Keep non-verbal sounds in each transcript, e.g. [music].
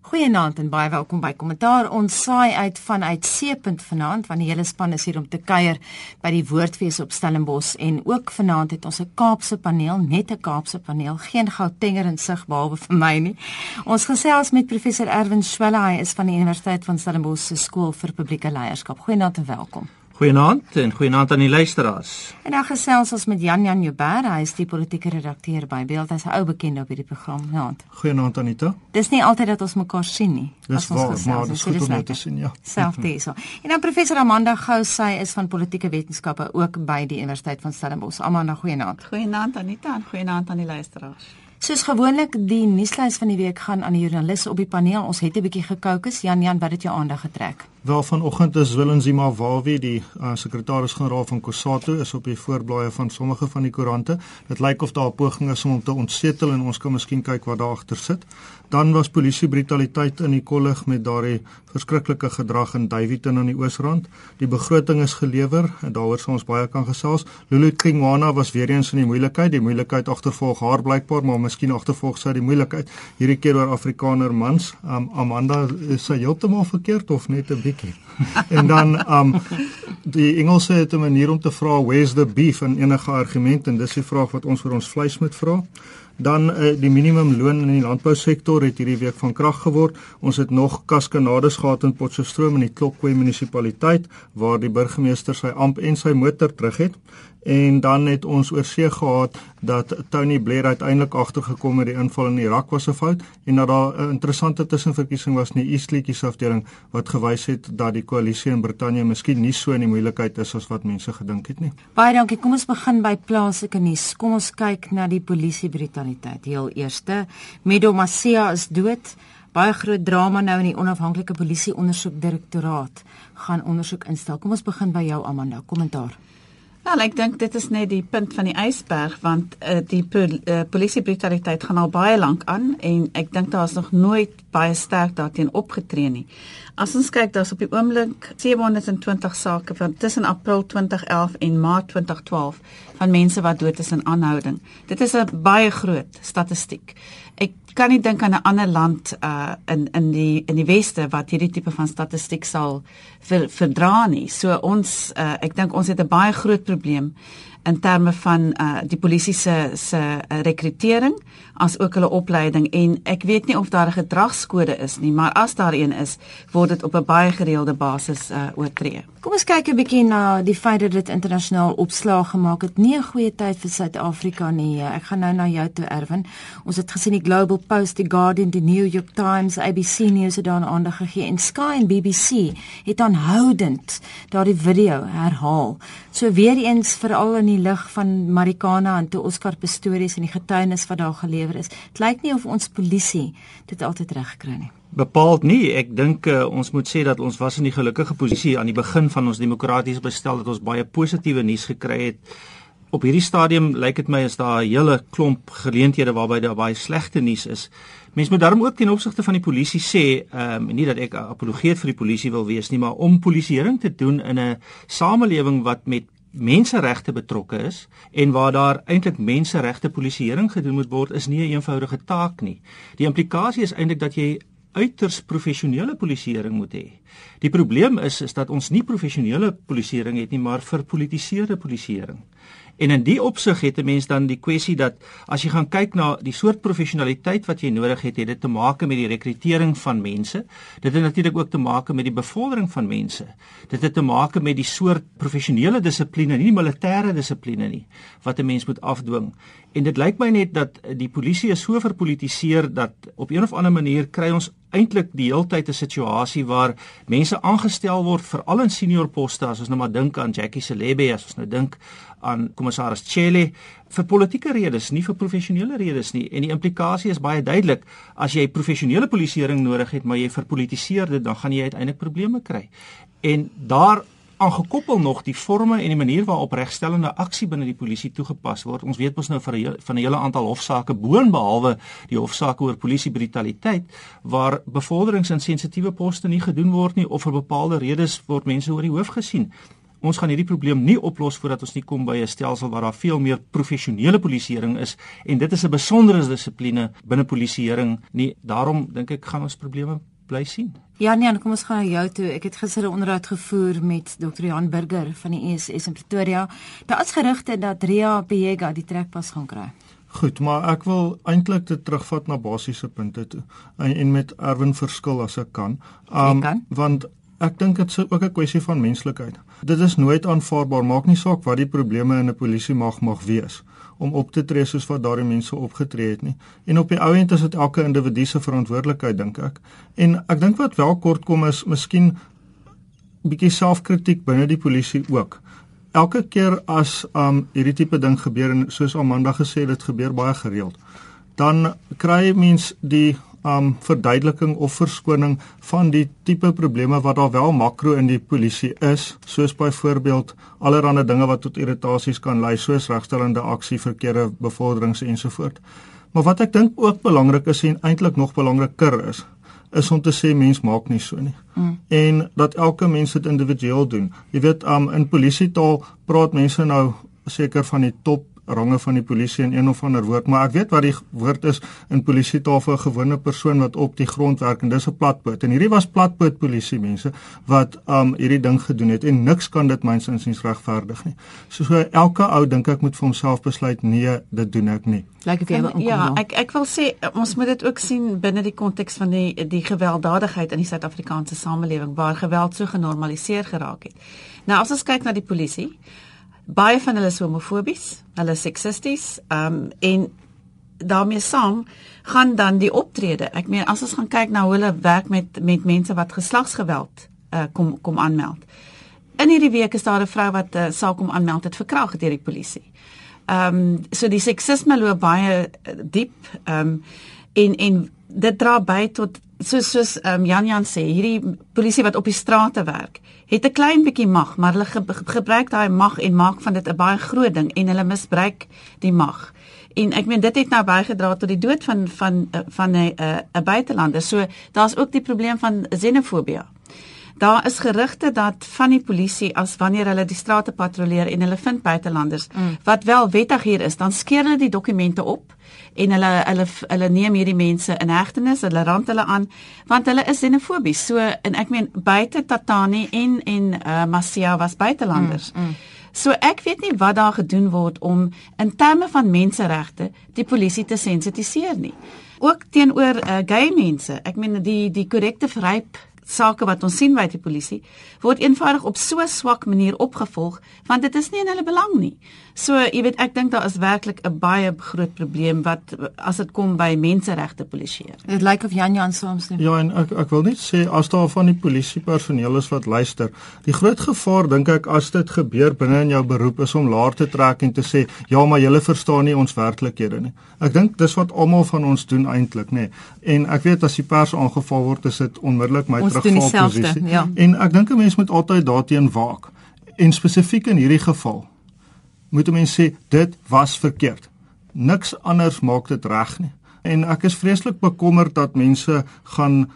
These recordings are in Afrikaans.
Goeienaand en baie welkom by Kommentaar. Ons saai uit vanuit Seepunt vanaand want die hele span is hier om te kuier by die Woordfees op Stellenbosch en ook vanaand het ons 'n Kaapse paneel, net 'n Kaapse paneel, geen Gautenger in sig behalwe vir my nie. Ons gesels met professor Erwin Swela, hy is van die Universiteit van Stellenbosch se skool vir publieke leierskap. Goeienaand en welkom. Goeienaand en goeienaand aan die luisteraars. En dan gesels ons met Jan Jan Joubert, hy is die politieke redakteur by Beeld, hy's 'n ou bekende op hierdie program. Naand. Goeienaand Anita. Dis nie altyd dat ons mekaar sien nie. Dis waar, maar dis goed om te sien, ja. Selfdieso. En dan professor Amanda Gou, sy is van politieke wetenskappe ook by die Universiteit van Stellenbosch. Amanda, goeienaand. Goeienaand Anita en goeienaand aan die luisteraars. Soos gewoonlik, die nuuslys van die week gaan aan die joernaliste op die paneel. Ons het 'n bietjie gekookus. Jan Jan, wat het jou aandag getrek? Wel vanoggend is Willem Zimawawi, die uh, sekretaris-generaal van Kusatu, is op die voorblaaie van sommige van die koerante. Dit lyk of daar 'n poging is om hom te ontsetel en ons kan miskien kyk wat daar agter sit. Dan was polisie brutaliteit in die kollig met daardie verskriklike gedrag in Davidton aan die Oosrand. Die begroting is gelewer en daaroor sal ons baie kan gesels. Lulu Kingwana was weer eens in die moeilikheid. Die moeilikheid agtervolg haar blykbaar, maar miskien agtervolg sy die moeilikheid hierdie keer oor Afrikaner mans. Um, Amanda is sy heeltemal verkeerd of net 'n bietjie? en dan um die Engelse het 'n manier om te vra where's the beef in enige argument en dis die vraag wat ons vir ons vleis moet vra. Dan uh, die minimumloon in die landbousektor het hierdie week van krag geword. Ons het nog kaskanades gehad in Potchefstroom in die Klokwe munisipaliteit waar die burgemeester sy amp en sy motor terug het en dan het ons oorsee gehad dat Tony Blair uiteindelik agtergekom het die inval in Irak was 'n fout en dat daar 'n interessante tussenverkiesing was in die East League afdeling wat gewys het dat die koalisie in Brittanje miskien nie so in die moeilikheid is as wat mense gedink het nie. Baie dankie. Kom ons begin by plaaslike nuus. Kom ons kyk na die polisie brutaliteit. Heel eerste, Medo Masia is dood. Baie groot drama nou in die onafhanklike polisie ondersoekdirektoraat gaan ondersoek instel. Kom ons begin by jou Amanda. Kommentaar. Wel, ek dink dit is net die punt van die ysberg want uh, die pol uh, polisie brutaliteit gaan al baie lank aan en ek dink daar is nog nooit baie sterk daarteen opgetree nie. As ons kyk, daar's op die oomblik 720 sake van tussen April 2011 en Maart 2012 van mense wat dood is in aanhouding. Dit is 'n baie groot statistiek. Ek kan nie dink aan 'n ander land uh in in die in die weste wat hierdie tipe van statistiek sal ver, verdra nie. So ons uh ek dink ons het 'n baie groot probleem in terme van uh die polisie se se uh, rekrutering as ook hulle opleiding en ek weet nie of daar 'n gedragskode is nie, maar as daar een is, word dit op 'n baie gereelde basis uh oortree. Kom ons kyk 'n bietjie na die feit dat dit internasionaal opslag gemaak het. Nie 'n goeie tyd vir Suid-Afrika nie. Ek gaan nou na jou toe Erwin. Ons het gesien die Global Post, die Guardian, die New York Times, ABC News het daaraan aandag gegee en Sky en BBC het aanhoudend daardie video herhaal. So weer eens veral in die lig van Marikana en toe Oscar Pistorius en die getuienis wat daar gelewer is. Dit lyk nie of ons polisie dit altyd reg kry nie. Bepaald nie. Ek dink uh, ons moet sê dat ons was in die gelukkige posisie aan die begin van ons demokratiese bestel dat ons baie positiewe nuus gekry het. Op hierdie stadium lyk dit my is daar 'n hele klomp geleenthede waarby daar baie slegte nuus is. Mens moet daarom ook ten opsigte van die polisie sê, ehm um, nie dat ek 'n apologeet vir die polisie wil wees nie, maar om polisieering te doen in 'n samelewing wat met menseregte betrokke is en waar daar eintlik menseregte polisieering gedoen moet word is nie 'n eenvoudige taak nie. Die implikasie is eintlik dat jy uiters professionele polisieering moet hê. Die probleem is is dat ons nie professionele polisieering het nie, maar verpolitiseerde polisieering. En in die opsig het 'n mens dan die kwessie dat as jy gaan kyk na die soort professionaliteit wat jy nodig het, het dit te maak met die rekrutering van mense. Dit het natuurlik ook te maak met die bevordering van mense. Dit het te maak met die soort professionele dissipline, nie militêre dissipline nie, wat 'n mens moet afdwing. En dit lyk my net dat die polisie is so verpolitiseer dat op een of ander manier kry ons eintlik die heeltyd 'n situasie waar mense aangestel word veral in senior poste as ons nou maar dink aan Jackie Celebe as ons nou dink aan kommissaris Chele vir politieke redes nie vir professionele redes nie en die implikasie is baie duidelik as jy professionele polisieering nodig het maar jy verpolitiseer dit dan gaan jy uiteindelik probleme kry en daar aangekoppel nog die forme en die manier waarop regstellende aksie binne die polisie toegepas word. Ons weet mos nou van 'n van 'n hele aantal hofsaake boonbehalwe die hofsaake oor polisie brutaliteit waar bevorderings in sensitiewe poste nie gedoen word nie of vir bepaalde redes word mense oor die hoof gesien. Ons gaan hierdie probleem nie oplos voordat ons nie kom by 'n stelsel waar daar veel meer professionele polisieering is en dit is 'n besondere dissipline binne polisieering nie daarom dink ek gaan ons probleme bly sien Ja nee, kom ons gaan na jou toe. Ek het gister 'n onderhoud gevoer met Dr. Johan Burger van die ESS in Pretoria. Daar is gerugte dat Ria Pega die trekpas gaan kry. Goed, maar ek wil eintlik dit terugvat na basiese punte toe en, en met Erwin verskil as ek kan. Um, kan. want ek dink dit is ook 'n kwessie van menslikheid. Dit is nooit aanvaarbaar maak nie saak wat die probleme in 'n polisie mag mag wees om op te tree soos wat daardie mense opgetree het nie. En op die ou end is dit elke individu se verantwoordelikheid dink ek. En ek dink wat wel kort kom is miskien bietjie selfkritiek binne die polisie ook elke keer as um hierdie tipe ding gebeur en soos Amanda gesê dit gebeur baie gereeld dan kry mens die um verduideliking of verskoning van die tipe probleme wat daar wel makro in die polisie is soos byvoorbeeld allerlei dinge wat tot irritasies kan lei soos regstellende aksie verkeerde bevorderings ensovoort maar wat ek dink ook belangrik is en eintlik nog belangriker is is om te sê mens maak nie so nie. Mm. En dat elke mens dit individueel doen. Jy weet, um in polisietaal praat mense nou seker van die top range van die polisie in een of ander woord, maar ek weet wat die woord is in polisietaal vir 'n gewone persoon wat op die grond werk en dis 'n platboot. En hierdie was platboot polisie mense wat um hierdie ding gedoen het en niks kan dit myns insiens regverdig nie. So, so elke ou dink ek moet vir homself besluit nee, dit doen ek nie. Lyk of jy wil Ja, ek ek wil sê ons moet dit ook sien binne die konteks van die die gewelddadigheid in die Suid-Afrikaanse samelewing waar geweld so genormaliseer geraak het. Nou as ons kyk na die polisie, baie van hulle is homofobies, hulle is seksisties, um en daarmee saam gaan dan die optrede. Ek meen as ons gaan kyk na hoe hulle werk met met mense wat geslagsgeweld uh kom kom aanmeld. In hierdie week is daar 'n vrou wat 'n uh, saak kom aanmeld het verkragt deur die polisie. Um so die seksisme loop baie uh, diep um en en dit dra by tot soos soos um, Jan Jan sê, hierdie polisie wat op die strate werk, het 'n klein bietjie mag, maar hulle ge gebruik daai mag en maak van dit 'n baie groot ding en hulle misbruik die mag. En ek meen dit het nou bygedra tot die dood van van van 'n 'n buitelander. So daar's ook die probleem van xenofobie. Daar is gerugte dat van die polisie as wanneer hulle die strate patrolleer en hulle vind buitelanders mm. wat wel wettig hier is, dan skeer hulle die dokumente op en hulle hulle hulle neem hierdie mense in hegtenis, hulle rand hulle aan want hulle is xenofobies. So en ek meen buite Tatani en en uh, Masia was buitelanders. Mm, mm. So ek weet nie wat daar gedoen word om in terme van menseregte die polisie te sensitiseer nie. Ook teenoor uh, gay mense. Ek meen die die korrekte verryp sake wat ons sien by die polisie word eenvoudig op so swak manier opgevolg want dit is nie in hulle belang nie. So, jy weet, ek dink daar is werklik 'n baie groot probleem wat as dit kom by menseregte polisieer. Dit lyk of Jan Jan soms nie. Ja, en ek ek wil net sê as daar van die polisiepersoneel is wat luister, die groot gevaar dink ek as dit gebeur binne in jou beroep is om laer te trek en te sê, "Ja, maar julle verstaan nie ons werklikhede nie." Ek dink dis wat almal van ons doen eintlik, nê. En ek weet as die pers aangeval word, is dit onmiddellik my terugvalposisie. Ja. En ek dink 'n mens moet altyd daarteen waak. En spesifiek in hierdie geval moet 'n mens sê dit was verkeerd. Niks anders maak dit reg nie. En ek is vreeslik bekommerd dat mense gaan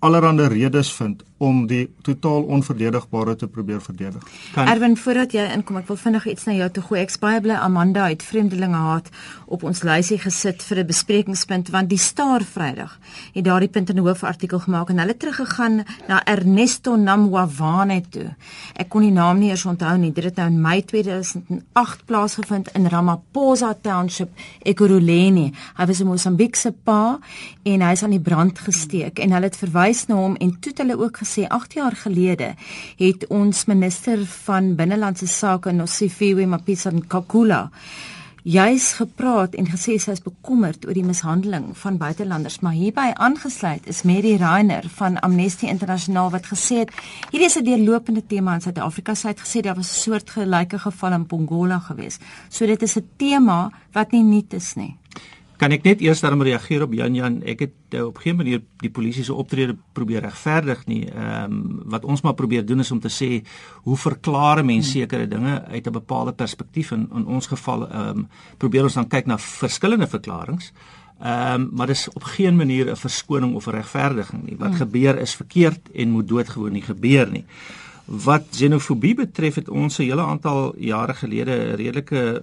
allerlei redes vind om die totaal onverdedigbare te probeer verdedig. Kan Erwin, voordat jy inkom, ek wil vinnig iets na jou toe gooi. Ek spyt bly Amanda het vreemdelinge haat op ons lysie gesit vir 'n besprekingspunt want die Star Vrydag het daardie punt in 'n hoofartikel gemaak en hulle teruggegaan na Ernesto Namwavane toe. Ek kon die naam nie eers onthou nie. Dit het nou in Mei 2008 plaasgevind in Ramaphosa Township, Ekurhuleni. Hy was 'n Mosambiekse pa en hy is aan die brand gesteek en hulle het verwys na hom en toe het hulle ook gesê 8 jaar gelede het ons minister van binnelandse sake Nosifiwe Mapisa Nkakula juis gepraat en gesê sy is bekommerd oor die mishandeling van buitelanders maar hierby aangesluit is Mary Reiner van Amnesty Internasionaal wat gesê het hierdie is 'n deurlopende tema in Suid-Afrika. Sy het gesê daar was 'n soort gelyke geval in Pongola gewees. So dit is 'n tema wat nie nuut is nie Kan ek net eers daarom reageer op Jan Jan? Ek het uh, op geen manier die polisie se optrede probeer regverdig nie. Ehm um, wat ons maar probeer doen is om te sê hoe verklaar mense sekere dinge uit 'n bepaalde perspektief en in ons geval ehm um, probeer ons dan kyk na verskillende verklaringe. Ehm um, maar dis op geen manier 'n verskoning of 'n regverdiging nie. Wat hmm. gebeur is verkeerd en moet doodgewoon nie gebeur nie. Wat xenofobie betref het ons 'n hele aantal jare gelede 'n redelike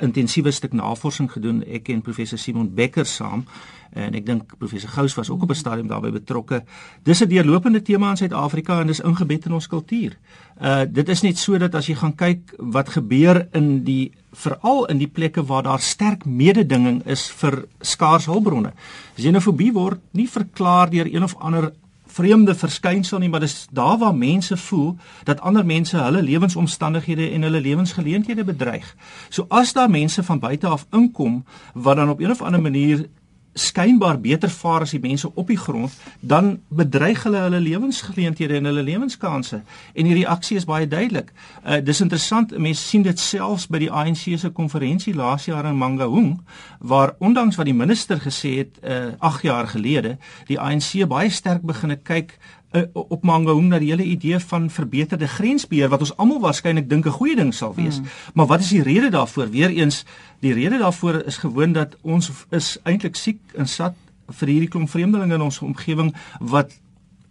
intensiewe stuk navorsing gedoen ek en professor Simon Becker saam en ek dink professor Gous was ook op 'n stadium daarbey betrokke. Dis 'n deurlopende tema in Suid-Afrika en dis ingebed in ons kultuur. Uh dit is net so dat as jy gaan kyk wat gebeur in die veral in die plekke waar daar sterk mededinging is vir skaars hulpbronne. Xenofobie word nie verklaar deur een of ander vreemde verskynsel nie, maar dis daar waar mense voel dat ander mense hulle lewensomstandighede en hulle lewensgeleenthede bedreig. So as daar mense van buite af inkom wat dan op een of ander manier skynbaar beter vaar as die mense op die grond, dan bedreig hulle hulle lewensgeleenthede en hulle lewenskanse. En die reaksie is baie duidelik. Uh dis interessant, mense sien dit selfs by die ANC se konferensie laas jaar in Mangaung, waar ondanks wat die minister gesê het uh 8 jaar gelede, die ANC baie sterk begine kyk uh, op Mangaung na die hele idee van verbeterde grensbeheer wat ons almal waarskynlik dink 'n goeie ding sal wees. Hmm. Maar wat is die rede daarvoor? Weereens, die rede daarvoor is gewoon dat ons is eintlik siek en sat vir hierdie klomp vreemdelinge in ons omgewing wat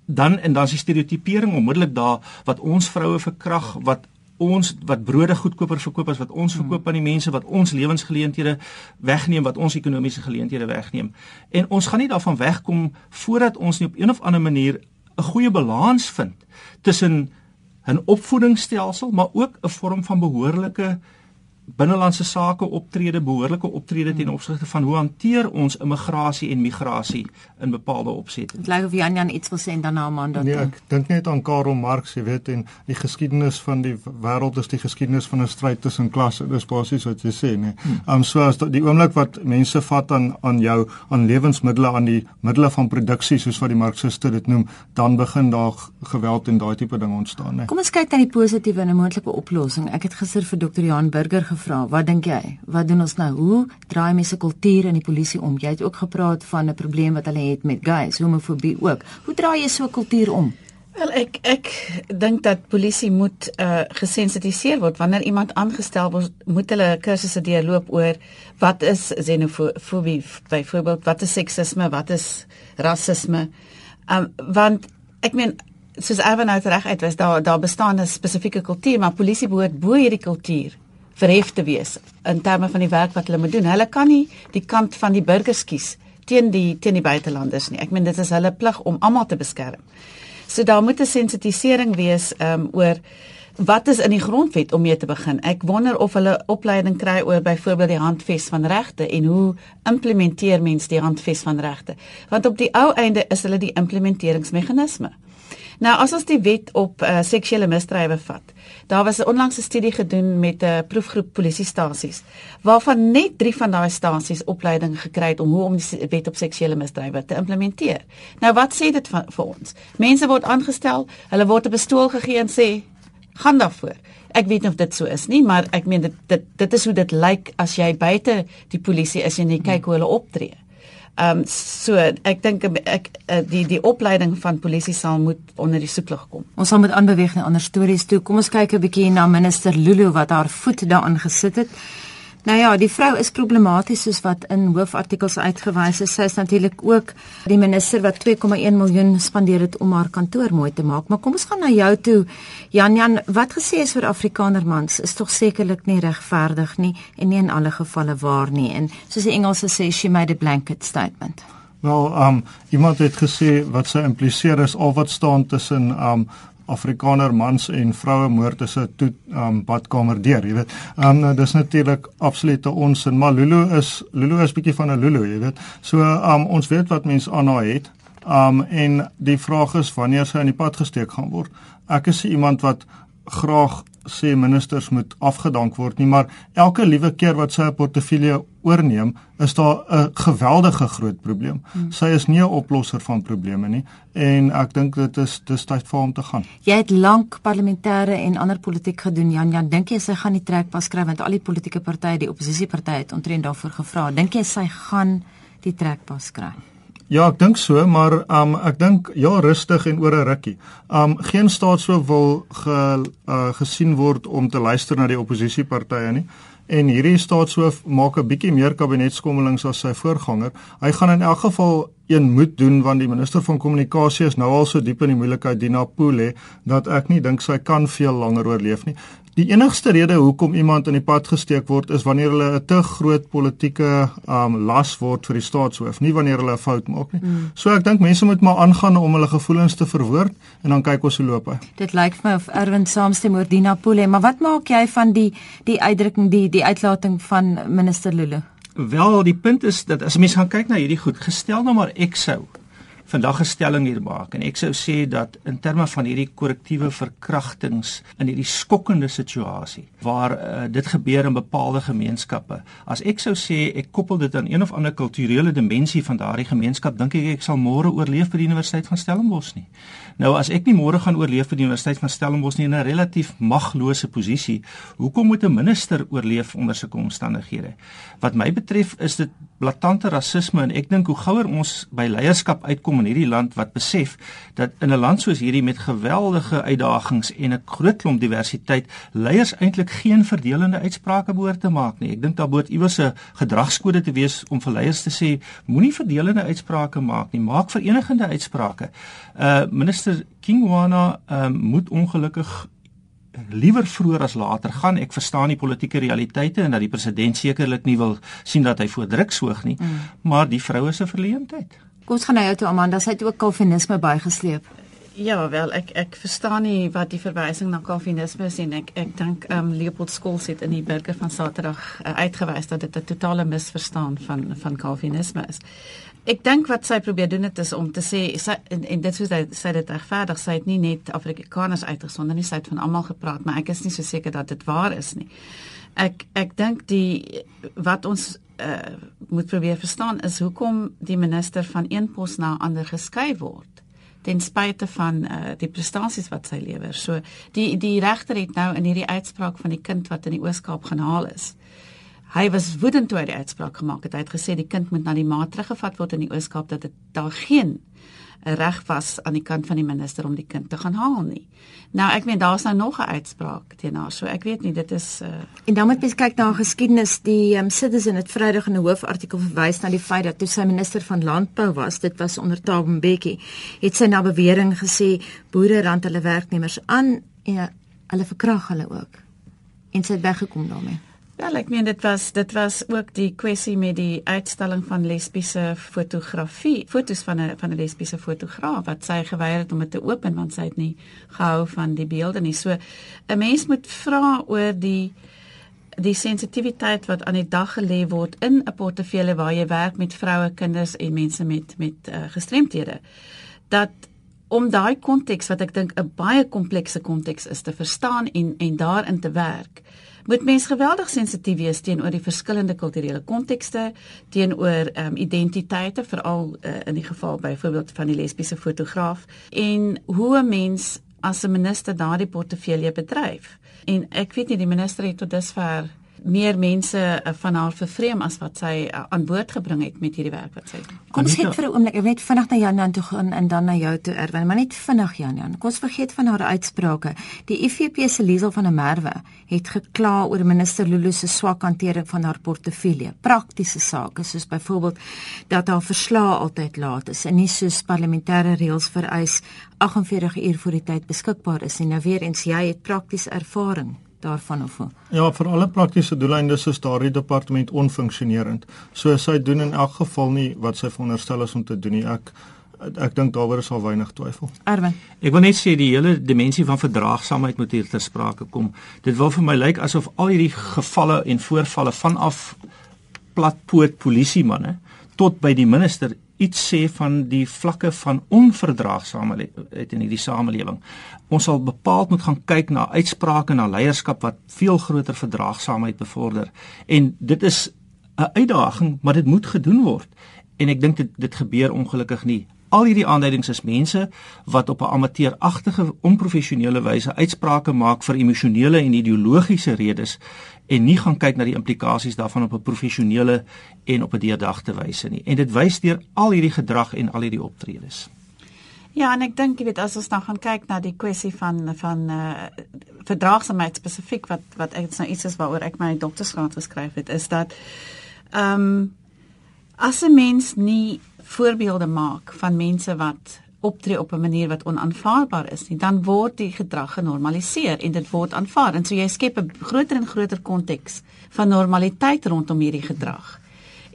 dan en dan is die stereotipering onmiddellik daar wat ons vroue verkrag wat ons wat brode goedkoper verkoop as wat ons verkoop aan die mense wat ons lewensgeleenthede wegneem wat ons ekonomiese geleenthede wegneem en ons gaan nie daarvan wegkom voordat ons nie op een of ander manier 'n goeie balans vind tussen 'n opvoedingsstelsel maar ook 'n vorm van behoorlike binnelandse sake optrede, behoorlike optrede ten opsigte van hoe hanteer ons immigrasie en migrasie in bepaalde opsette. Dit lyk of Jan Jan iets wil sê en dan na Amanda. Nee, ek dink net aan Karl Marx, jy weet, en die geskiedenis van die wêreld is die geskiedenis van 'n stryd tussen klasse. Dis basies wat jy sê, nee. Ehm um, so as die oomblik wat mense vat aan aan jou aan lewensmiddels aan die middele van produksie soos wat die marxiste dit noem, dan begin daar geweld en daai tipe ding ontstaan, nee. Kom ons kyk na die positiewe en 'n moontlike oplossing. Ek het gister vir dokter Johan Burger gevra, wat dink jy? Wat doen ons nou? Hoe draai mense kultuur in die polisie om? Jy het ook gepraat van 'n probleem wat hulle het met gays, homofobie ook. Hoe draai jy so 'n kultuur om? Wel ek ek dink dat polisie moet uh gesensitiseer word wanneer iemand aangestel word, moet hulle kursusse deurloop oor wat is xenofobie byvoorbeeld, wat is seksisme, wat is rasisme. Um want ek meen soos Erwin uitreg uit was daar daar bestaan 'n spesifieke kultuur, maar polisie behoort bo hierdie kultuur verhef te wees in terme van die werk wat hulle moet doen. Hulle kan nie die kant van die burgers kies teen die teen die buitelanders nie. Ek meen dit is hulle plig om almal te beskerm. So daar moet 'n sensitisering wees um, oor wat is in die grondwet om mee te begin. Ek wonder of hulle opleiding kry oor byvoorbeeld die handves van regte en hoe implementeer mens die handves van regte? Want op die ou einde is hulle die implementeringsmeganisme. Nou as ons die wet op uh, seksuele misdrywe vat. Daar was 'n onlangse studie gedoen met 'n uh, proefgroep polisiestasies waarvan net 3 van daai stasies opleiding gekry het om hoe om die wet op seksuele misdrywe te implementeer. Nou wat sê dit van, vir ons? Mense word aangestel, hulle word 'n pistool gegee en sê gaan daarvoor. Ek weet nie of dit so is nie, maar ek meen dit dit dit is hoe dit lyk as jy buite die polisie is en jy kyk hoe hulle optree. Ehm um, so ek dink ek eh, die die opleiding van polisie sal moet onder die soeklig kom. Ons sal moet aanbeweeg na ander stories toe. Kom ons kyk 'n bietjie na minister Lulu wat haar voet daarin gesit het. Nou ja, die vrou is problematies soos wat in hoofartikels uitgewys is. Sy is natuurlik ook die minister wat 2,1 miljoen spandeer het om haar kantoor mooi te maak. Maar kom ons gaan na jou toe. Jan Jan, wat gesê is vir Afrikanermans is tog sekerlik nie regverdig nie en nie in alle gevalle waar nie. En soos die Engelse sê, she made a blanket statement. Wel, um iemand het gesê wat sy impliseer is al wat staan tussen um Afrikaner mans en vroue moord is 'n toe um badkamer deur, jy weet. Um dis natuurlik absolute onsin, maar Lulu is Lulu is bietjie van 'n Lulu, jy weet. So um ons weet wat mense aan haar het. Um en die vraag is wanneer sy aan die pad gesteek gaan word. Ek is iemand wat graag sê ministers moet afgedank word nie, maar elke liewe keer wat sy 'n portefeulje oorneem, is daar 'n geweldige groot probleem. Hmm. Sy is nie 'n oplosser van probleme nie en ek dink dit is dis tyd vir hom te gaan. Jy het lank parlementêre en ander politiek gedoen, Jan Jan. Dink jy sy gaan die trekpas skryf want al die politieke partye, die oppositiepartye het ontrent daarvoor gevra. Dink jy sy gaan die trekpas skryf? Ja, ek dink so, maar um ek dink ja, rustig en oor 'n rukkie. Um geen staat so wil ge uh, gesien word om te luister na die oppositiepartye nie. En hierdie staat so maak 'n bietjie meer kabinetskommelings as sy voorganger. Hy gaan in elk geval een moet doen want die minister van kommunikasie is nou al so diep in die moeilikheid Dina Poole dat ek nie dink sy kan veel langer oorleef nie. Die enigste rede hoekom iemand in die pad gesteek word is wanneer hulle 'n te groot politieke um las word vir die staatshoof, nie wanneer hulle 'n fout maak nie. Mm. So ek dink mense moet maar aangaan om hulle gevoelens te verwoord en dan kyk ons hoe loop hy. Dit lyk vir my of Erwin saamstem oor Dina Poole, maar wat maak jy van die die uitdrukking die die uitlating van minister Lulu? Wel, die punt is dat as mens gaan kyk na hierdie goed, gestel nou maar ek sou vandag 'n stelling hier maak. En ek sou sê dat in terme van hierdie korrektiewe verkrachtings in hierdie skokkende situasie waar uh, dit gebeur in bepaalde gemeenskappe as ek sou sê ek koppel dit aan een of ander kulturele dimensie van daardie gemeenskap dink ek ek sal môre oorleef by die Universiteit van Stellenbosch nie. Nou as ek nie môre gaan oorleef by die Universiteit van Stellenbosch nie in 'n relatief maglose posisie hoekom moet 'n minister oorleef onder sulke omstandighede? Wat my betref is dit blaatante rasisme en ek dink hoe gouer ons by leierskap uitkom in hierdie land wat besef dat in 'n land soos hierdie met geweldige uitdagings en 'n groot klomp diversiteit leiers eintlik geen verdelende uitsprake behoort te maak nie. Ek dink daar behoort iewers 'n gedragskode te wees om vir leiers te sê moenie verdelende uitsprake maak nie, maak verenigende uitsprake. Uh minister Kingwana um, moet ongelukkig liewer vroeër as later gaan. Ek verstaan die politieke realiteite en dat die president sekerlik nie wil sien dat hy voordruk soog nie, mm. maar die vroue se verleentheid. Kom ons gaan nou toe Amanda, sy het ook kalvinisme bygesleep. Ja, wel ek ek verstaan nie wat die verwysing na kalvinisme is en ek ek dink ehm um, Leopold Skols het in die burger van Saterdag uh, uitgewys dat dit 'n totale misverstaan van van kalvinisme is. Ek dink wat sy probeer doen dit is om te sê sy en, en dit soos hy sê dit regverdig, sy het nie net Afrikaners uitgesonder nie, sy het van almal gepraat, maar ek is nie so seker dat dit waar is nie. Ek ek dink die wat ons uh, moet probeer verstaan is hoekom die minister van een pos na ander geskei word ten spyte van uh, die prestasies wat sy lewer. So die die regter het nou in hierdie uitspraak van die kind wat in die Oos-Kaap gehaal is. Hy was woedend toe hy die uitspraak gemaak het. Hy het gesê die kind moet na die ma teruggevat word in die Oos-Kaap dat dit daar geen reg was aan die kant van die minister om die kind te gaan haal nie. Nou ek meen daar's nou nog 'n uitspraak teenoor. So ek weet nie dit is uh... En dan moet mens kyk na geskiedenis. Die um, Citizen het Vrydag in 'n hoofartikel verwys na die feit dat toe sy minister van landbou was, dit was onder Thabo Mbeki, het sy na bewering gesê boere rand hulle werknemers aan en hulle verkrag hulle ook. En sy het weggekom daarmee. Wel, ek meen dit was dit was ook die kwessie met die uitstalling van lesbiese fotografie, fotos van 'n van 'n lesbiese fotograaf wat sy geweier het om dit te open want sy het nie gehou van die beelde nie. So 'n mens moet vra oor die die sensitiwiteit wat aan die dag gelê word in 'n portefeulje waar jy werk met vroue, kinders en mense met met uh, gestremthede. Dat om daai konteks wat ek dink 'n baie komplekse konteks is te verstaan en en daarin te werk moet mens geweldig sensitief wees teenoor die verskillende kulturele kontekste, teenoor ehm um, identiteite, veral uh, in die geval byvoorbeeld van die lesbiese fotograaf en hoe 'n mens as 'n minister daardie portefeulje bedryf. En ek weet nie die minister het tot dusver meer mense uh, van haar vervreem as wat sy uh, aan boord gebring het met hierdie werk wat sy doen. Kom ons kyk vir 'n oomblik, ek weet vinnig na Jan toe gaan en dan na jou toe Erwin, maar net vinnig Jan Jan. Kom ons vergeet van haar uitsprake. Die IFP se Liesel van der Merwe het gekla oor minister Lulu se swak hantering van haar portefeulje. Praktiese sake soos byvoorbeeld dat haar verslae altyd laat is en nie soos parlementêre reëls vereis 48 uur voor die tyd beskikbaar is nie. Nou weer eens jy het praktiese ervaring daarvan of hoe? Ja, vir alle praktiese doeleindes is daardie departement onfunksionerend. So sy doen in elk geval nie wat sy veronderstel is om te doen nie. Ek ek dink daaroor is al weinig twyfel. Erwin. Ek wil net sê die hele dimensie van verdraagsaamheid moet hier ter sprake kom. Dit wil vir my lyk asof al hierdie gevalle en voorvalle vanaf platpoot polisiemanne tot by die minister iets sê van die vlakke van onverdraagsaamheid in hierdie samelewing. Ons sal bepaald moet gaan kyk na uitsprake na leierskap wat veel groter verdraagsaamheid bevorder. En dit is 'n uitdaging, maar dit moet gedoen word. En ek dink dit dit gebeur ongelukkig nie. Al hierdie aanduidings is mense wat op 'n amateuragtige, onprofessionele wyse uitsprake maak vir emosionele en ideologiese redes en nie gaan kyk na die implikasies daarvan op 'n professionele en op 'n deurdagte wyse nie. En dit wys deur al hierdie gedrag en al hierdie optredes. Ja, en ek dink jy weet as ons nou gaan kyk na die kwessie van van uh verdraagsaamheid spesifiek wat wat ek nou iets is waaroor ek my doktorsgraad geskryf het, is dat ehm um, As 'n mens nie voorbeelde maak van mense wat optree op 'n manier wat onaanvaarbaar is nie, dan word die gedrag genormaliseer en dit word aanvaar. En so jy skep 'n groter en groter konteks van normaliteit rondom hierdie gedrag.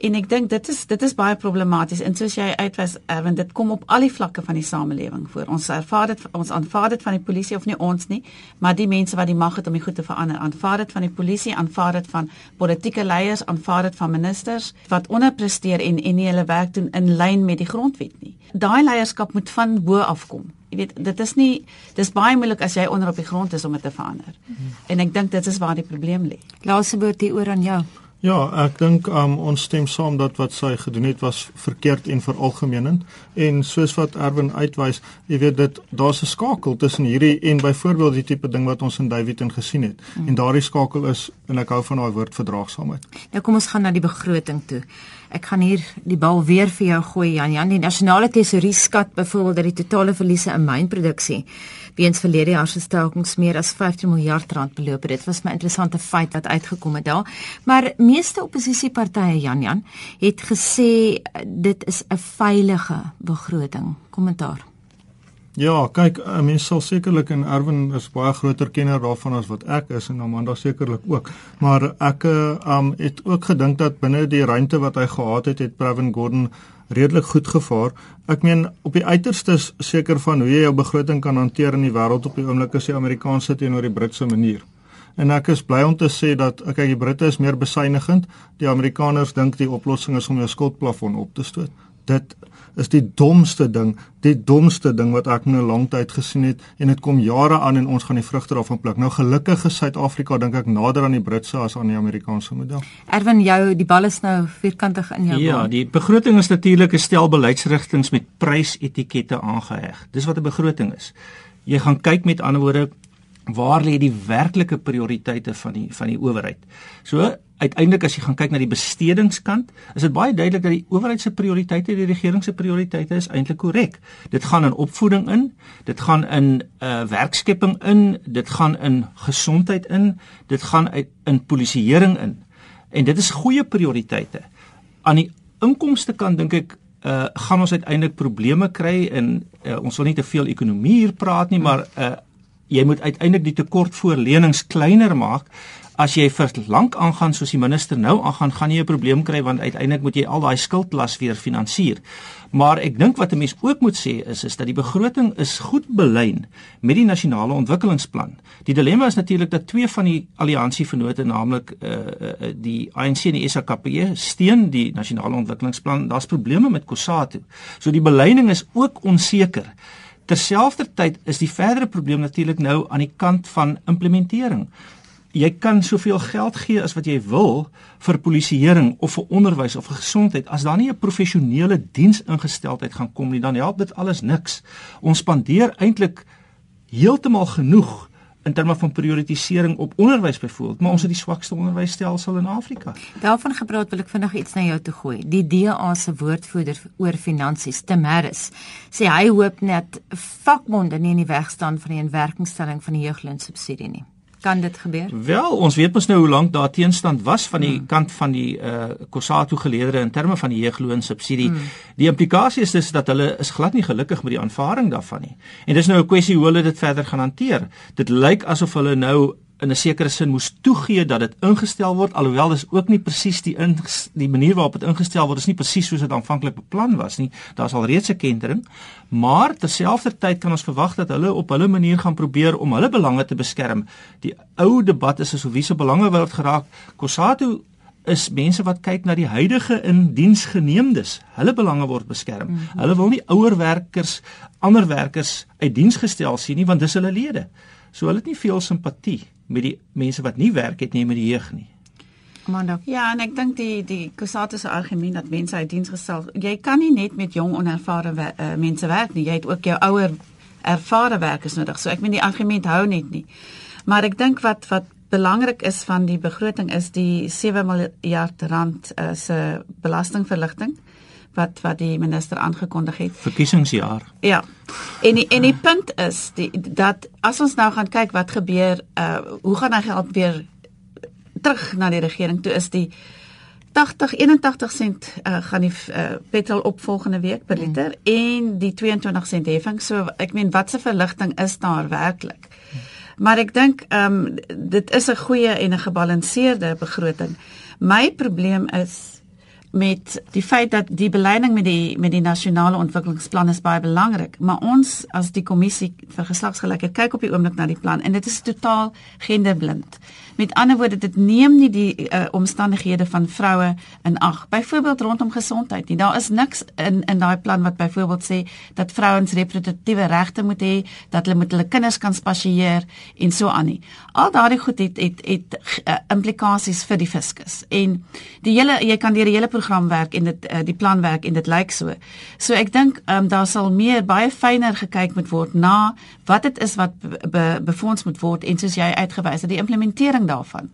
En ek dink dit is dit is baie problematies. En soos jy uitwys, Erwin, dit kom op al die vlakke van die samelewing voor. Ons ervaar dit ons aanvaar dit van die polisie of nie ons nie, maar die mense wat die mag het om die goed te verander, aanvaar dit van die polisie, aanvaar dit van politieke leiers, aanvaar dit van ministers wat onderpresteer en en nie hulle werk doen in lyn met die grondwet nie daai leierskap moet van bo af kom. Jy weet, dit is nie dis baie moeilik as jy onder op die grond is om dit te verander. Hmm. En ek dink dit is waar die probleem lê. Laaste woord hier oor aan jou. Ja, ek dink um, ons stem saam dat wat sy gedoen het was verkeerd en veralgemenend en soos wat Erwin uitwys, jy weet dit daar's 'n skakel tussen hierdie en byvoorbeeld die tipe ding wat ons in Davidton gesien het. Hmm. En daardie skakel is en ek hou van daai woord verdraagsaamheid. Nou kom ons gaan na die begroting toe. Ek gaan hier die bal weer vir jou gooi Jan Jan. Die nasionale tesourier skat byvoorbeeld dat die totale verliese in mynproduksie weens verlede jaar se stakings meer as 15 miljard rand beloop. Dit was 'n interessante feit wat uitgekom het daar. Maar meeste oppositiepartye Jan Jan het gesê dit is 'n veilige begroting. Kommentaar. Ja, kyk, 'n mens sal sekerlik en Erwin is baie groter kenner daarvan as wat ek is en Amanda sekerlik ook. Maar ek um het ook gedink dat binne die ruimte wat hy gehad het, het Pravin Gordhan redelik goed gevaar. Ek meen op die uiterstes seker van hoe jy jou begroting kan hanteer in die wêreld op die oomblik is die Amerikaanse teenoor die Britse manier. En ek is bly om te sê dat kyk die Britte is meer besuinigend. Die Amerikaners dink die oplossing is om jou skuldplafon op te stoot. Dit is die domste ding, die domste ding wat ek in 'n lang tyd gesien het en dit kom jare aan en ons gaan die vrugte daarvan pluk. Nou gelukkig is Suid-Afrika dink ek nader aan die Britse as aan die Amerikaanse model. Erwin, jou die bal is nou vierkantig in jou Ja, bal. die begroting is natuurlik 'n stel beleidsrigtinge met prysetikette aangeheg. Dis wat 'n begroting is. Jy gaan kyk met ander woorde waar lê die werklike prioriteite van die van die owerheid. So uiteindelik as jy gaan kyk na die bestedingskant, is dit baie duidelik dat die owerheid se prioriteite, die regering se prioriteite is eintlik korrek. Dit gaan in opvoeding in, dit gaan in uh werkskepping in, dit gaan in gesondheid in, dit gaan uit in polisieering in. En dit is goeie prioriteite. Aan die inkomste kant dink ek uh gaan ons uiteindelik probleme kry en uh, ons wil nie te veel ekonomie hier praat nie, maar uh jy moet uiteindelik die tekort voor lenings kleiner maak as jy vir lank aangaan soos die minister nou aangaan, gaan jy 'n probleem kry want uiteindelik moet jy al daai skuldlas weer finansier. Maar ek dink wat 'n mens ook moet sê is is dat die begroting is goed belyn met die nasionale ontwikkelingsplan. Die dilemma is natuurlik dat twee van die alliansievennote, naamlik uh, uh, die ANC en die SAKP, steun die nasionale ontwikkelingsplan. Daar's probleme met COSATU. So die belyning is ook onseker. Terselfdertyd is die verdere probleem natuurlik nou aan die kant van implementering. Jy kan soveel geld gee as wat jy wil vir polisieering of vir onderwys of vir gesondheid. As daar nie 'n professionele diensingesteldheid gaan kom nie dan help dit alles niks. Ons spandeer eintlik heeltemal genoeg in terme van prioritisering op onderwys byvoorbeeld maar ons het die swakste onderwysstelsel in Afrika. Daarvan gepraat wil ek vinnig iets na jou toe gooi. Die DA se woordvoerder oor finansies Tim Harris sê hy hoop net vakbonde nie in die weg staan van die inwerkingstelling van die jeugloon subsidie nie kan dit gebeur? Wel, ons weet mos nou hoe lank daar teenstand was van die hmm. kant van die uh Kossatu geleedere in terme van die jeugloon subsidie. Hmm. Die implikasie is dus dat hulle is glad nie gelukkig met die aanvaring daarvan nie. En dis nou 'n kwessie hoe hulle dit verder gaan hanteer. Dit lyk asof hulle nou in 'n sekere sin moes toegee dat dit ingestel word alhoewel dis ook nie presies die in, die manier waarop dit ingestel word is nie presies soos dit aanvanklik beplan was nie. Daar's al reeds 'n kentering maar terselfdertyd kan ons verwag dat hulle op hulle manier gaan probeer om hulle belange te beskerm. Die ou debat is asof wie se belange word geraak. Kossatu is mense wat kyk na die huidige in diens geneemdes hulle belange word beskerm. Mm -hmm. hulle wil nie ouer werkers ander werkers uit diens gestel sien nie want dis hulle lede. So hulle het nie veel simpatie met die mense wat nie werk het nie met die jeug nie. Amanda. Ja, en ek dink die die Kusatu se argument dat mense uit diens gestel, jy kan nie net met jong onervare uh, mense werk nie. Jy het ook jou ouer ervare werkers nodig. So ek meen die argument hou net nie. Maar ek dink wat wat belangrik is van die begroting is die 7 miljard rand uh, se belastingverligting wat wat die minister aangekondig het. Verkiesingsjaar. Ja. En die, en die punt is die dat as ons nou gaan kyk wat gebeur, uh hoe gaan hy geld weer terug na die regering toe is die 80 81 sent uh, gaan die uh, petrol op volgende week per liter mm. en die 22 sent heffing. So ek meen wat se verligting is daar werklik? Mm. Maar ek dink ehm um, dit is 'n goeie en 'n gebalanseerde begroting. My probleem is met die feit dat die beleiding met die met die nasionale ontwikkelingsplan is baie belangrik, maar ons as die kommissie vir geslagsgelykheid kyk op die oomblik na die plan en dit is totaal genderblind. Met ander woorde, dit neem nie die uh, omstandighede van vroue in ag. Byvoorbeeld rondom gesondheid nie. Daar is niks in in daai plan wat byvoorbeeld sê dat vrouens reprodukatiewe regte moet hê, dat hulle met hulle kinders kan spasieer en so aan nie. Al daardie goed het het het uh, implikasies vir die fiskus. En die hele jy kan deur die hele program werk en dit uh, die plan werk en dit lyk so. So ek dink um, daar sal meer baie fyner gekyk moet word na wat dit is wat be, be, befonds moet word en soos jy uitgewys het die implementering daarvan.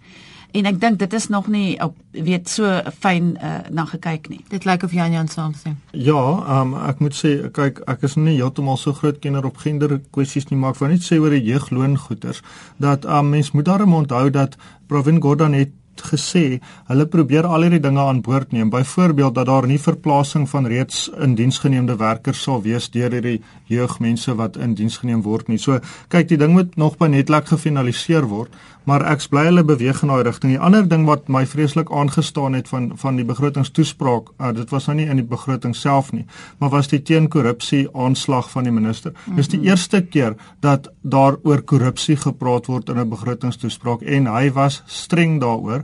En ek dink dit is nog nie op weet so fyn uh, na gekyk nie. Dit lyk of Jan Jan saamstem. Ja, um, ek moet sê kyk ek is nie heeltemal so groot kenner op gender kwessies nie, maar ek wou net sê oor die jeugloongoeders dat um, mens moet daarom onthou dat Provin Gordon het gesê hulle probeer al hierdie dinge aan boord neem. Byvoorbeeld dat daar nie verplasing van reeds in diensgeneemde werkers sal wees deur hierdie jeugmense wat in diens geneem word nie. So kyk, die ding moet nog by netlik gefinaliseer word, maar ek bly hulle beweeg in daai rigting. Die ander ding wat my vreeslik aangestaan het van van die begrotingstoespraak, uh, dit was nou nie in die begroting self nie, maar was die teenkorrupsie aanslag van die minister. Mm -hmm. Dis die eerste keer dat daar oor korrupsie gepraat word in 'n begrotingstoespraak en hy was streng daaroor.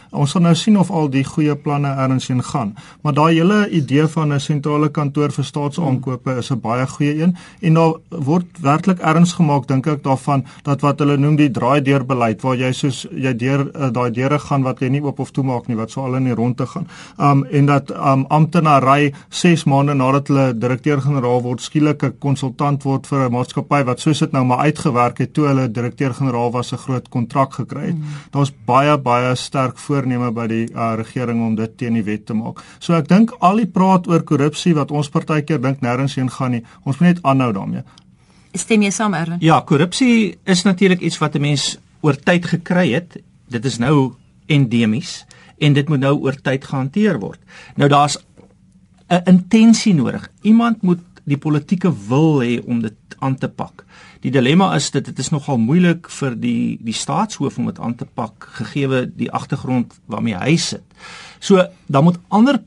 Ons sal nou sien of al die goeie planne ernsheen gaan. Maar daai hele idee van 'n sentrale kantoor vir staatsaankope is 'n baie goeie een en daar word werklik erns gemaak dink ek daarvan dat wat hulle noem die draai deur beleid waar jy soos jy deur uh, daai deure gaan wat jy nie oop of toe maak nie wat sou al in die ronde gaan. Um en dat um amptenary 6 maande nadat hulle direkteur-generaal word skielik 'n konsultant word vir 'n maatskappy wat soos dit nou maar uitgewerk het toe hulle direkteur-generaal was 'n groot kontrak gekry het. Mm. Daar's baie baie sterk voorneme by die uh, regering om dit teen die wet te maak. So ek dink al die praat oor korrupsie wat ons partykeer dink nêrens heen gaan nie. Ons moet net aanhou daarmee. Stem jy saam Erwin? Ja, korrupsie is natuurlik iets wat 'n mens oor tyd gekry het. Dit is nou endemies en dit moet nou oor tyd gehanteer word. Nou daar's 'n intensie nodig. Iemand moet die politieke wil hê om dit aan te pak. Die dilemma is dat dit is nogal moeilik vir die die staatshoof om dit aan te pak gegee die agtergrond waarmee hy sit. So dan moet ander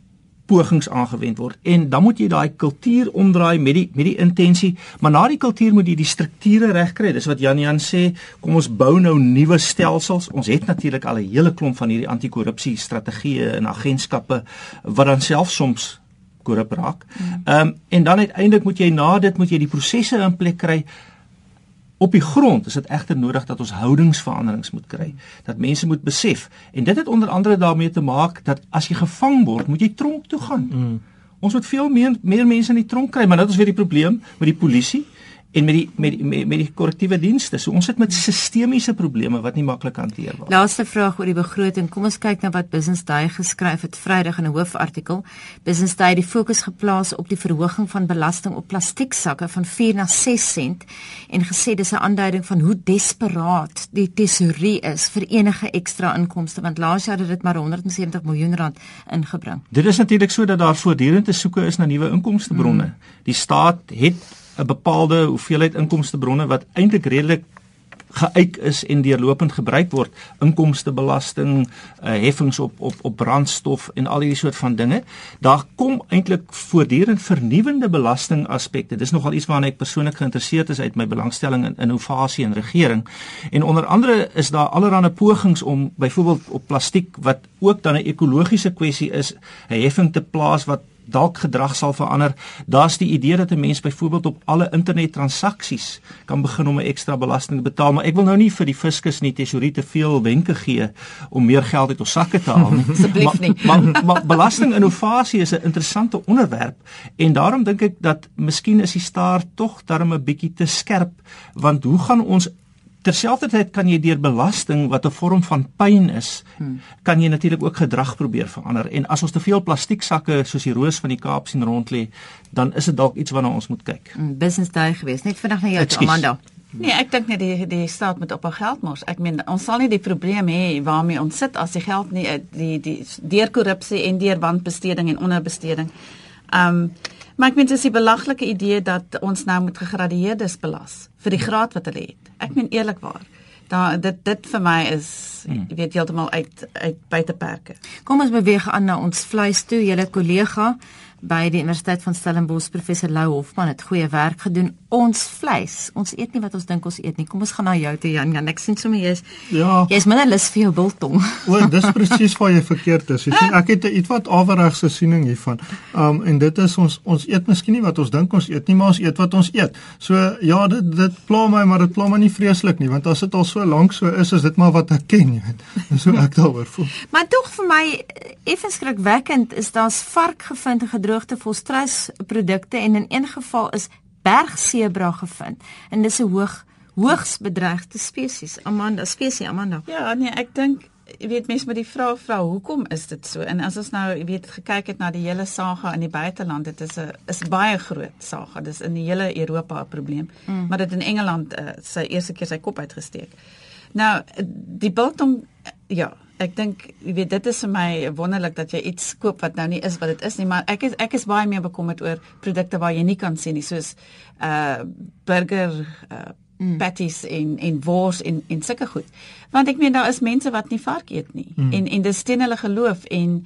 pogings aangewend word en dan moet jy daai kultuur omdraai met die met die intensie maar na die kultuur moet jy die strukture regkry dis wat Jan Jan sê kom ons bou nou nuwe stelsels ons het natuurlik al 'n hele klomp van hierdie anti-korrupsie strategieë en agentskappe wat dan self soms korrup raak. Mm. Ehm um, en dan uiteindelik moet jy na dit moet jy die prosesse in plek kry Op die grond is dit egter nodig dat ons houdingsveranderings moet kry. Dat mense moet besef en dit het onder andere daarmee te maak dat as jy gevang word, moet jy tronk toe gaan. Mm. Ons moet veel meer meer mense in die tronk kry, maar dit is weer die probleem met die polisie en met die met die met, met die korrektiewe dienste. So ons sit met sistemiese probleme wat nie maklik hanteer word. Laaste vraag oor die begroting. Kom ons kyk na wat Business Day geskryf het Vrydag in 'n hoofartikel. Business Day het die fokus geplaas op die verhoging van belasting op plastieksakke van 4 na 6 sent en gesê dis 'n aanduiding van hoe desperaat die tesourier is vir enige ekstra inkomste want laas jaar het dit maar 170 miljoen rand ingebring. Dit is natuurlik so dat daar voortdurend te soeke is na nuwe inkomstebronne. Hmm. Die staat het 'n bepaalde hoeveelheid inkomstebronne wat eintlik redelik geuit is en deurlopend gebruik word. Inkomstebelasting uh, heffings op op op brandstof en al hierdie soort van dinge. Daar kom eintlik voortdurend vernuwende belasting aspekte dis nogal iets waarna ek persoonlik geïnteresseerd is uit my belangstelling in innovasie en regering. En onder andere is daar allerlei pogings om byvoorbeeld op plastiek wat ook dan 'n ekologiese kwessie is 'n heffing te plaas wat dalk gedrag sal verander. Daar's die idee dat 'n mens byvoorbeeld op alle internettransaksies kan begin om 'n ekstra belasting te betaal, maar ek wil nou nie vir die fiskus nie tesorie te veel wenke gee om meer geld uit ons sakke te haal nie. [laughs] Asseblief nie. Maar, maar, maar belastinginnovasie is 'n interessante onderwerp en daarom dink ek dat miskien is die staar tog darm 'n bietjie te skerp want hoe gaan ons Terselfdertyd kan jy deur belasting wat 'n vorm van pyn is, hmm. kan jy natuurlik ook gedrag probeer verander. En as ons te veel plastieksakke soos die roos van die Kaap sien rond lê, dan is dit dalk iets waarna ons moet kyk. Hmm, business day gewees. Net vinnig na jou, Amanda. Nee, ek dink net die die staat moet op haar geld mors. Ek meen ons sal nie die probleem hê waarmee ons sit as die geld nie eh, die die deur korrupsie en deur wanbesteding en onderbesteding. Um maar ek meen dit is 'n belaglike idee dat ons nou moet gegradueerdes belas vir die graad wat hulle het. Ek meen eerlikwaar. Da dit dit vir my is hmm. weet heeltemal uit uit buite perke. Kom ons beweeg aan na ons vleis toe. Julle kollega by die Universiteit van Stellenbosch professor Lou Hofman het goeie werk gedoen. Ons vleis, ons eet nie wat ons dink ons eet nie. Kom ons gaan na jou toe Jan. Jan, ek sien sommer jy's Ja. Jy's minder lus vir jou biltong. O, dis presies waar jy verkeerd is. Jy sien, ek het 'n ietwat averregse siening hiervan. Um en dit is ons ons eet miskien nie wat ons dink ons eet nie, maar ons eet wat ons eet. So ja, dit dit pla my, maar dit pla my nie vreeslik nie, want as dit al so lank so is, is dit maar wat ek ken, jy weet. [laughs] En so ek daaroor voel. maar tog vir my effens skrikwekkend is daar's vark gevind en gedroog droogte volstruisprodukte en in een geval is bergsebra gevind. En dis 'n hoog hoogs bedreigde spesies. Amanda, spesies Amanda. Ja, nee, ek dink jy weet mense met die vraag vra hoekom is dit so? En as ons nou jy weet gekyk het na die hele saga in die buiteland, dit is 'n is baie groot saga. Dis in die hele Europa 'n probleem. Mm. Maar dit in Engeland uh, sy eerste keer sy kop uitgesteek. Nou die biltong ja, ek dink jy weet dit is vir my wonderlik dat jy iets koop wat nou nie is wat dit is nie maar ek is ek is baie meer bekommerd oor produkte waar jy nie kan sien nie soos uh burger uh mm. patties en en wors en en sulke goed want ek meen daar is mense wat nie vark eet nie mm. en en dis teen hulle geloof en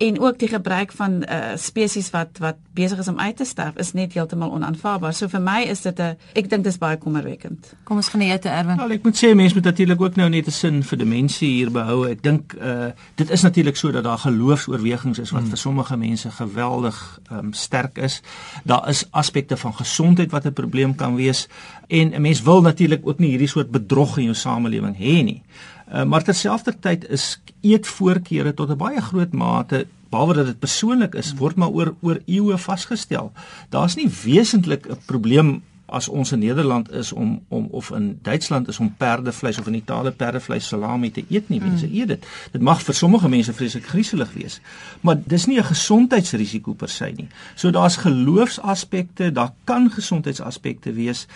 en ook die gebruik van uh spesies wat wat besig is om uit te sterf is net heeltemal onaanvaarbaar. So vir my is dit 'n ek dink dit is baie kommerwekkend. Kom ons gaan net te Erwin. Wel, ek moet sê mense moet natuurlik ook nou net 'n sin vir dimensie hier behou. Ek dink uh dit is natuurlik so dat daar geloofs-oorwegings is wat hmm. vir sommige mense geweldig um sterk is. Daar is aspekte van gesondheid wat 'n probleem kan wees en 'n mens wil natuurlik ook nie hierdie soort bedrog in jou samelewing hê nie. Uh, maar terselfdertyd is eetvoorkeure tot 'n baie groot mate behalwe dat dit persoonlik is, word maar oor oor eeue vasgestel. Daar's nie wesentlik 'n probleem as ons in Nederland is om om of in Duitsland is om perdevleis of in Italië perdevleis salami te eet nie. Mense mm. eet dit. Dit mag vir sommige mense vreeslik grieselig wees, maar dis nie 'n gesondheidsrisiko per se nie. So daar's geloofsaspekte, daar kan gesondheidsaspekte wees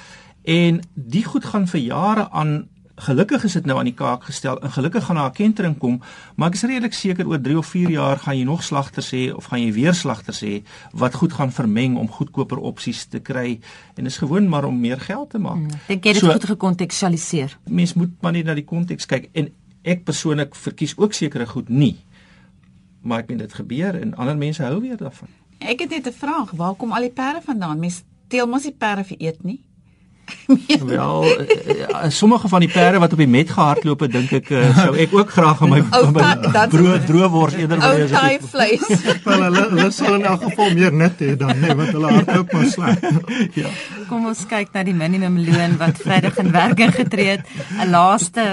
en die goed gaan vir jare aan gelukkig is dit nou aan die kaak gestel en gelukkig gaan daar 'n kentering kom, maar ek is redelik seker oor 3 of 4 jaar gaan jy nog slagters hê of gaan jy weer slagters hê wat goed gaan vermeng om goedkoper opsies te kry en is gewoon maar om meer geld te maak. Hmm, dink jy dit so, goed gekontekstualiseer? Mens moet maar net na die konteks kyk en ek persoonlik verkies ook sekere goed nie. Maar ek meen dit gebeur en ander mense hou weer daarvan. Ek het net 'n vraag, waar kom al die perde vandaan? Mens teel mos nie perde vir eet nie. [laughs] Wel, uh, sommige van die perde wat op die met gehardloop het, dink ek sou ek ook graag aan my, my brood droog word eerder wil hê as ek vleis. [laughs] Wel, hulle hulle sal in elk geval meer net hê dan nee, want hulle hardloop maar sleg. [laughs] ja. Kom ons kyk na die minimum loon wat Vrydag in werking getree het. 'n Laaste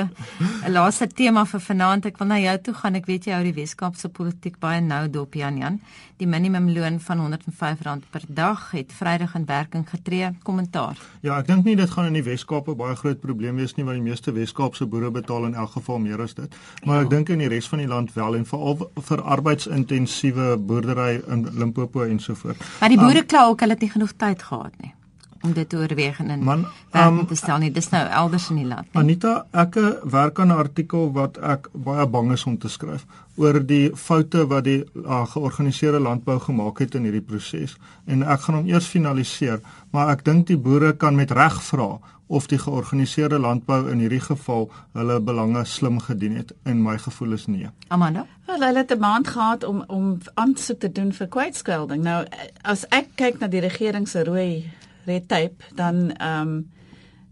'n laaste tema vir vanaand. Ek wil na jou toe gaan. Ek weet jy hou die Weskaapse politiek baie nou dop Jan Jan. Die minimum loon van R105 per dag het Vrydag in werking getree. Kommentaar. Ja, ek dink nie dit gaan in die Weskaap 'n baie groot probleem wees nie want die meeste Weskaapse boere betaal in elk geval meer as dit. Maar ja. ek dink in die res van die land wel en veral vir arbeidsintensiewe boerdery in Limpopo en so voort. Maar die boere um, kla ook hulle het nie genoeg tyd gehad nie om dit te oorweeg en man, um, te stel nie. Dis nou elders in die land. Nie. Anita, ek werk aan 'n artikel wat ek baie bang is om te skryf oor die foute wat die uh, georganiseerde landbou gemaak het in hierdie proses. En ek gaan hom eers finaliseer, maar ek dink die boere kan met reg vra of die georganiseerde landbou in hierdie geval hulle belange slim gedien het en my gevoel is nee. Amanda, wel hulle het 'n maand gehad om om aansoek te doen vir kwytskelding. Nou as ek kyk na die regering se rooi red tape dan ehm um,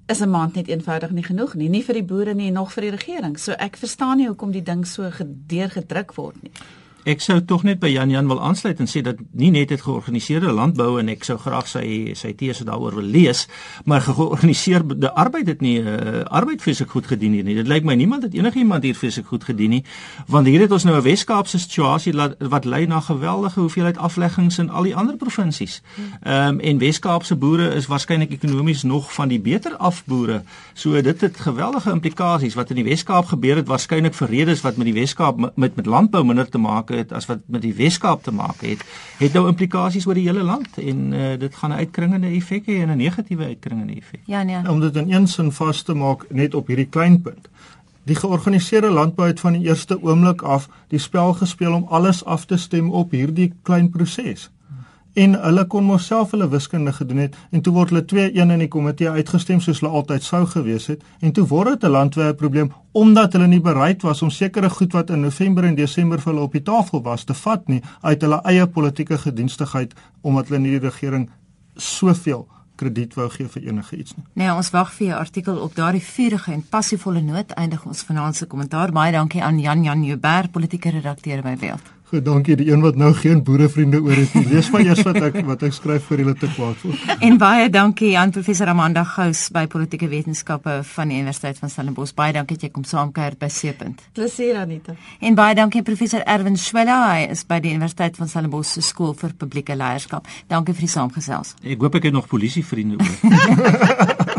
is 'n maand net eenvoudig nie genoeg nie, nie vir die boere nie nog vir die regering. So ek verstaan nie hoekom die ding so gedeurgedruk word nie. Ek sou tog net by Jan Jan wil aansluit en sê dat nie net het georganiseerde landbou en ek sou graag sy sy tese daaroor wil lees, maar georganiseerde arbeid het nie uh, arbeid fisiek goed gedien hier nie. Dit lyk my niemand het enigiemand hier fisiek goed gedien nie, want hier het ons nou 'n Wes-Kaapse situasie wat lei na geweldige hoeveelheid afleggings in al die ander provinsies. Ehm um, en Wes-Kaapse boere is waarskynlik ekonomies nog van die beter af boere. So dit het geweldige implikasies wat in die Wes-Kaap gebeur het waarskynlik vir redes wat met die Wes-Kaap met met landbou minder te maak maak het as wat met die Weskaap te maak het, het nou implikasies oor die hele land en uh, dit gaan 'n uitkringende effek hê en 'n negatiewe uitkringende effek. Ja nee. Om dit in een sin vas te maak net op hierdie klein punt. Die georganiseerde landbou het van die eerste oomblik af die spel gespeel om alles af te stem op hierdie klein proses en hulle kon mos self hulle wiskunde gedoen het en toe word hulle 2-1 in die komitee uitgestem soos hulle altyd sou gewees het en toe word dit 'n landwyse probleem omdat hulle nie bereid was om sekere goed wat in November en Desember vir hulle op die tafel was te vat nie uit hulle eie politieke gedienstigheid omdat hulle in die regering soveel krediet wou gee vir enige iets nie. Nee, ons wag vir 'n artikel op daardie vurige en passievolle noot eindig ons vanaand se kommentaar. Baie dankie aan Jan Jan Joubert, politieke redakteur by Welt. Goed, dankie. Die een wat nou geen boerevriende oor het nie. Lees maar eers wat ek wat ek skryf vir julle te kwaad voel. En baie dankie aan professor Amanda Gous by Politieke Wetenskappe van die Universiteit van Stellenbosch. Baie dankie dat jy kom saamkuier by Seepunt. Plesier Anita. En baie dankie professor Erwin Schwella, hy is by die Universiteit van Stellenbosch se skool vir publieke leierskap. Dankie vir die saamgesels. Ek hoop ek het nog polisie vriende ook. [laughs]